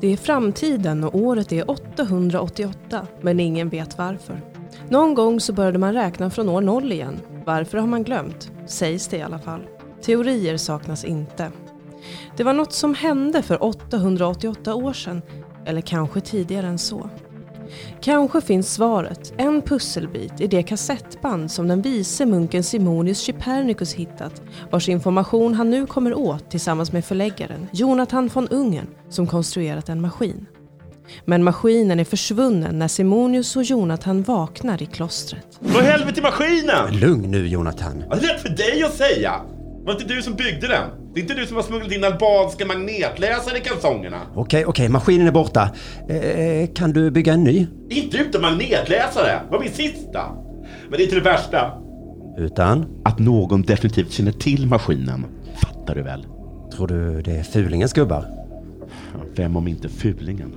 Det är framtiden och året är 888, men ingen vet varför. Någon gång så började man räkna från år noll igen. Varför har man glömt? Sägs det i alla fall. Teorier saknas inte. Det var något som hände för 888 år sedan, eller kanske tidigare än så. Kanske finns svaret, en pusselbit, i det kassettband som den vise munken Simonius Chypernicus hittat, vars information han nu kommer åt tillsammans med förläggaren Jonathan von Ungern som konstruerat en maskin. Men maskinen är försvunnen när Simonius och Jonathan vaknar i klostret. Vad i helvete maskinen? Lugn nu Jonathan. Ja, Det är lätt för dig att säga. Var inte du som byggde den? Det är inte du som har smugglat in albanska magnetläsare i kalsongerna. Okej, okej, maskinen är borta. Eh, kan du bygga en ny? Inte utan magnetläsare. Det var min sista. Men det är inte det värsta. Utan? Att någon definitivt känner till maskinen. Fattar du väl? Tror du det är fulingens gubbar? Vem om inte fulingen?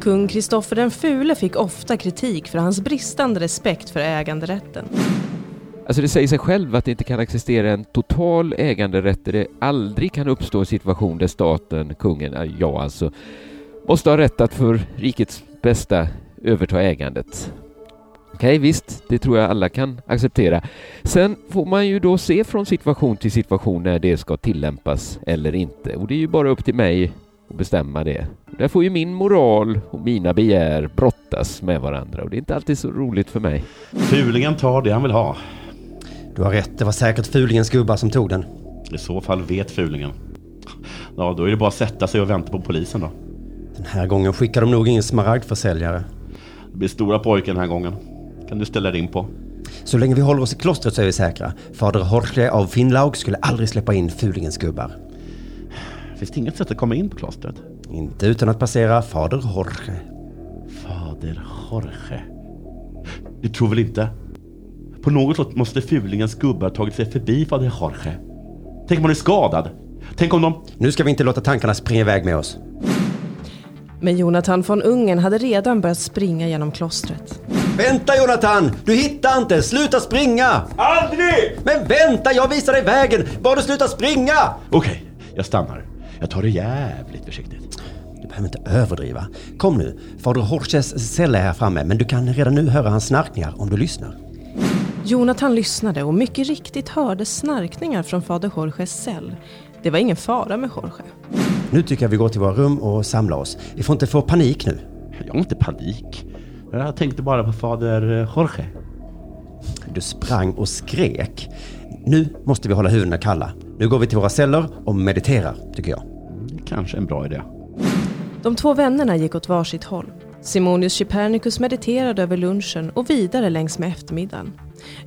Kung Kristoffer den fule fick ofta kritik för hans bristande respekt för äganderätten. Alltså det säger sig själv att det inte kan existera en total äganderätt där det aldrig kan uppstå en situation där staten, kungen, ja alltså, måste ha rätt att för rikets bästa överta ägandet. Okej, visst, det tror jag alla kan acceptera. Sen får man ju då se från situation till situation när det ska tillämpas eller inte. Och det är ju bara upp till mig att bestämma det. Där får ju min moral och mina begär brottas med varandra och det är inte alltid så roligt för mig. Fulingen tar det han vill ha. Du har rätt, det var säkert fulingens gubbar som tog den. I så fall vet fulingen. Ja, då är det bara att sätta sig och vänta på polisen då. Den här gången skickar de nog ingen smaragdförsäljare. Det blir stora pojken den här gången. Kan du ställa dig in på. Så länge vi håller oss i klostret så är vi säkra. Fader Jorge av Finnlaug skulle aldrig släppa in fulingens gubbar. Finns det inget sätt att komma in på klostret? Inte utan att passera fader Jorge. Fader Jorge. Du tror väl inte? På något sätt måste fulingens gubbar tagit sig förbi fader Jorge. Tänk om han är skadad? Tänk om de... Nu ska vi inte låta tankarna springa iväg med oss. Men Jonathan von Ungern hade redan börjat springa genom klostret. Vänta Jonathan! Du hittar inte! Sluta springa! Aldrig! Men vänta, jag visar dig vägen! Bara du slutar springa! Okej, jag stannar. Jag tar det jävligt försiktigt. Du behöver inte överdriva. Kom nu, fader Jorges cell är här framme, men du kan redan nu höra hans snarkningar om du lyssnar. Jonathan lyssnade och mycket riktigt hörde snarkningar från fader Jorges cell. Det var ingen fara med Jorge. Nu tycker jag vi går till våra rum och samlar oss. Vi får inte få panik nu. Jag har inte panik. Jag tänkte bara på fader Jorge. Du sprang och skrek. Nu måste vi hålla huvudena kalla. Nu går vi till våra celler och mediterar, tycker jag. Kanske en bra idé. De två vännerna gick åt varsitt håll. Simonius Chypernicus mediterade över lunchen och vidare längs med eftermiddagen.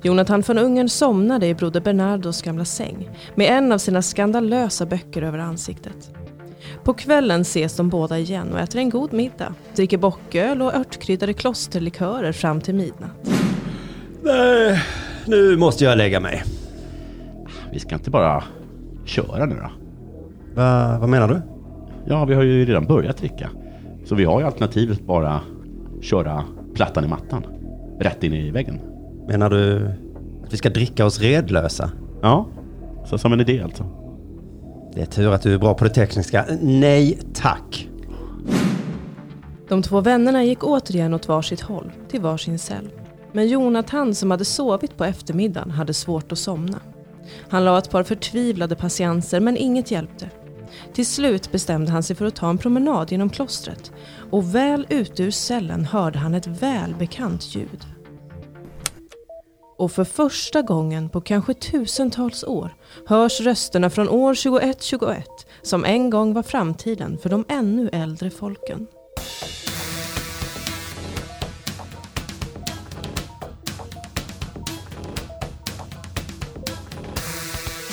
Jonathan von Ungern somnade i broder Bernardos gamla säng med en av sina skandalösa böcker över ansiktet. På kvällen ses de båda igen och äter en god middag, dricker bocköl och örtkryddade klosterlikörer fram till midnatt. Nej, nu måste jag lägga mig. Vi ska inte bara köra nu då? Va, vad menar du? Ja, vi har ju redan börjat dricka. Så vi har ju alternativet bara köra plattan i mattan. Rätt in i väggen. Menar du att vi ska dricka oss redlösa? Ja, så som en idé alltså. Det är tur att du är bra på det tekniska. Nej, tack. De två vännerna gick återigen åt varsitt håll, till varsin cell. Men Jonathan som hade sovit på eftermiddagen hade svårt att somna. Han la ett par förtvivlade patienser men inget hjälpte. Till slut bestämde han sig för att ta en promenad genom klostret och väl ute ur cellen hörde han ett välbekant ljud. Och för första gången på kanske tusentals år hörs rösterna från år 2121 som en gång var framtiden för de ännu äldre folken.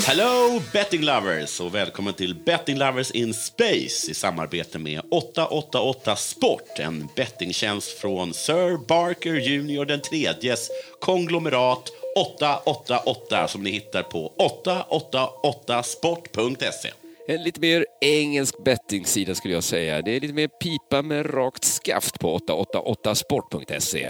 Hello betting lovers och välkommen till Betting Lovers in Space i samarbete med 888 Sport, en bettingtjänst från Sir Barker Jr den tredjes konglomerat 888 som ni hittar på 888sport.se. En lite mer engelsk bettingsida skulle jag säga. Det är lite mer pipa med rakt skaft på 888sport.se.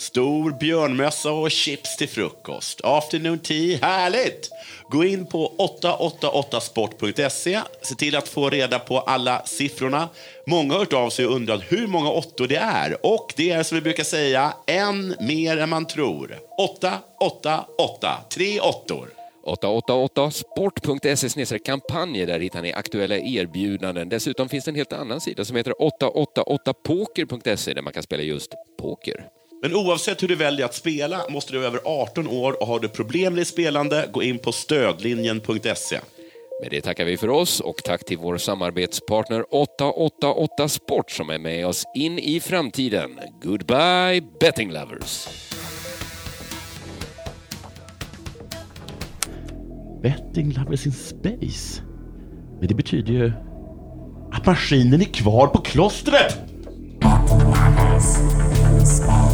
Stor björnmössa och chips till frukost. Afternoon tea, härligt! Gå in på 888sport.se. Se till att få reda på alla siffrorna. Många har hört av sig och undrat hur många åttor det är. Och det är som vi brukar säga, en mer än man tror. 888, tre åttor. 888sport.se kampanjer. Där hittar ni aktuella erbjudanden. Dessutom finns det en helt annan sida som heter 888poker.se där man kan spela just poker. Men oavsett hur du väljer att spela måste du vara över 18 år och har du problem med ditt spelande, gå in på stödlinjen.se. Med det tackar vi för oss och tack till vår samarbetspartner 888 Sport som är med oss in i framtiden. Goodbye betting lovers! Betting lovers in space? Men det betyder ju att maskinen är kvar på klostret! Betting lovers.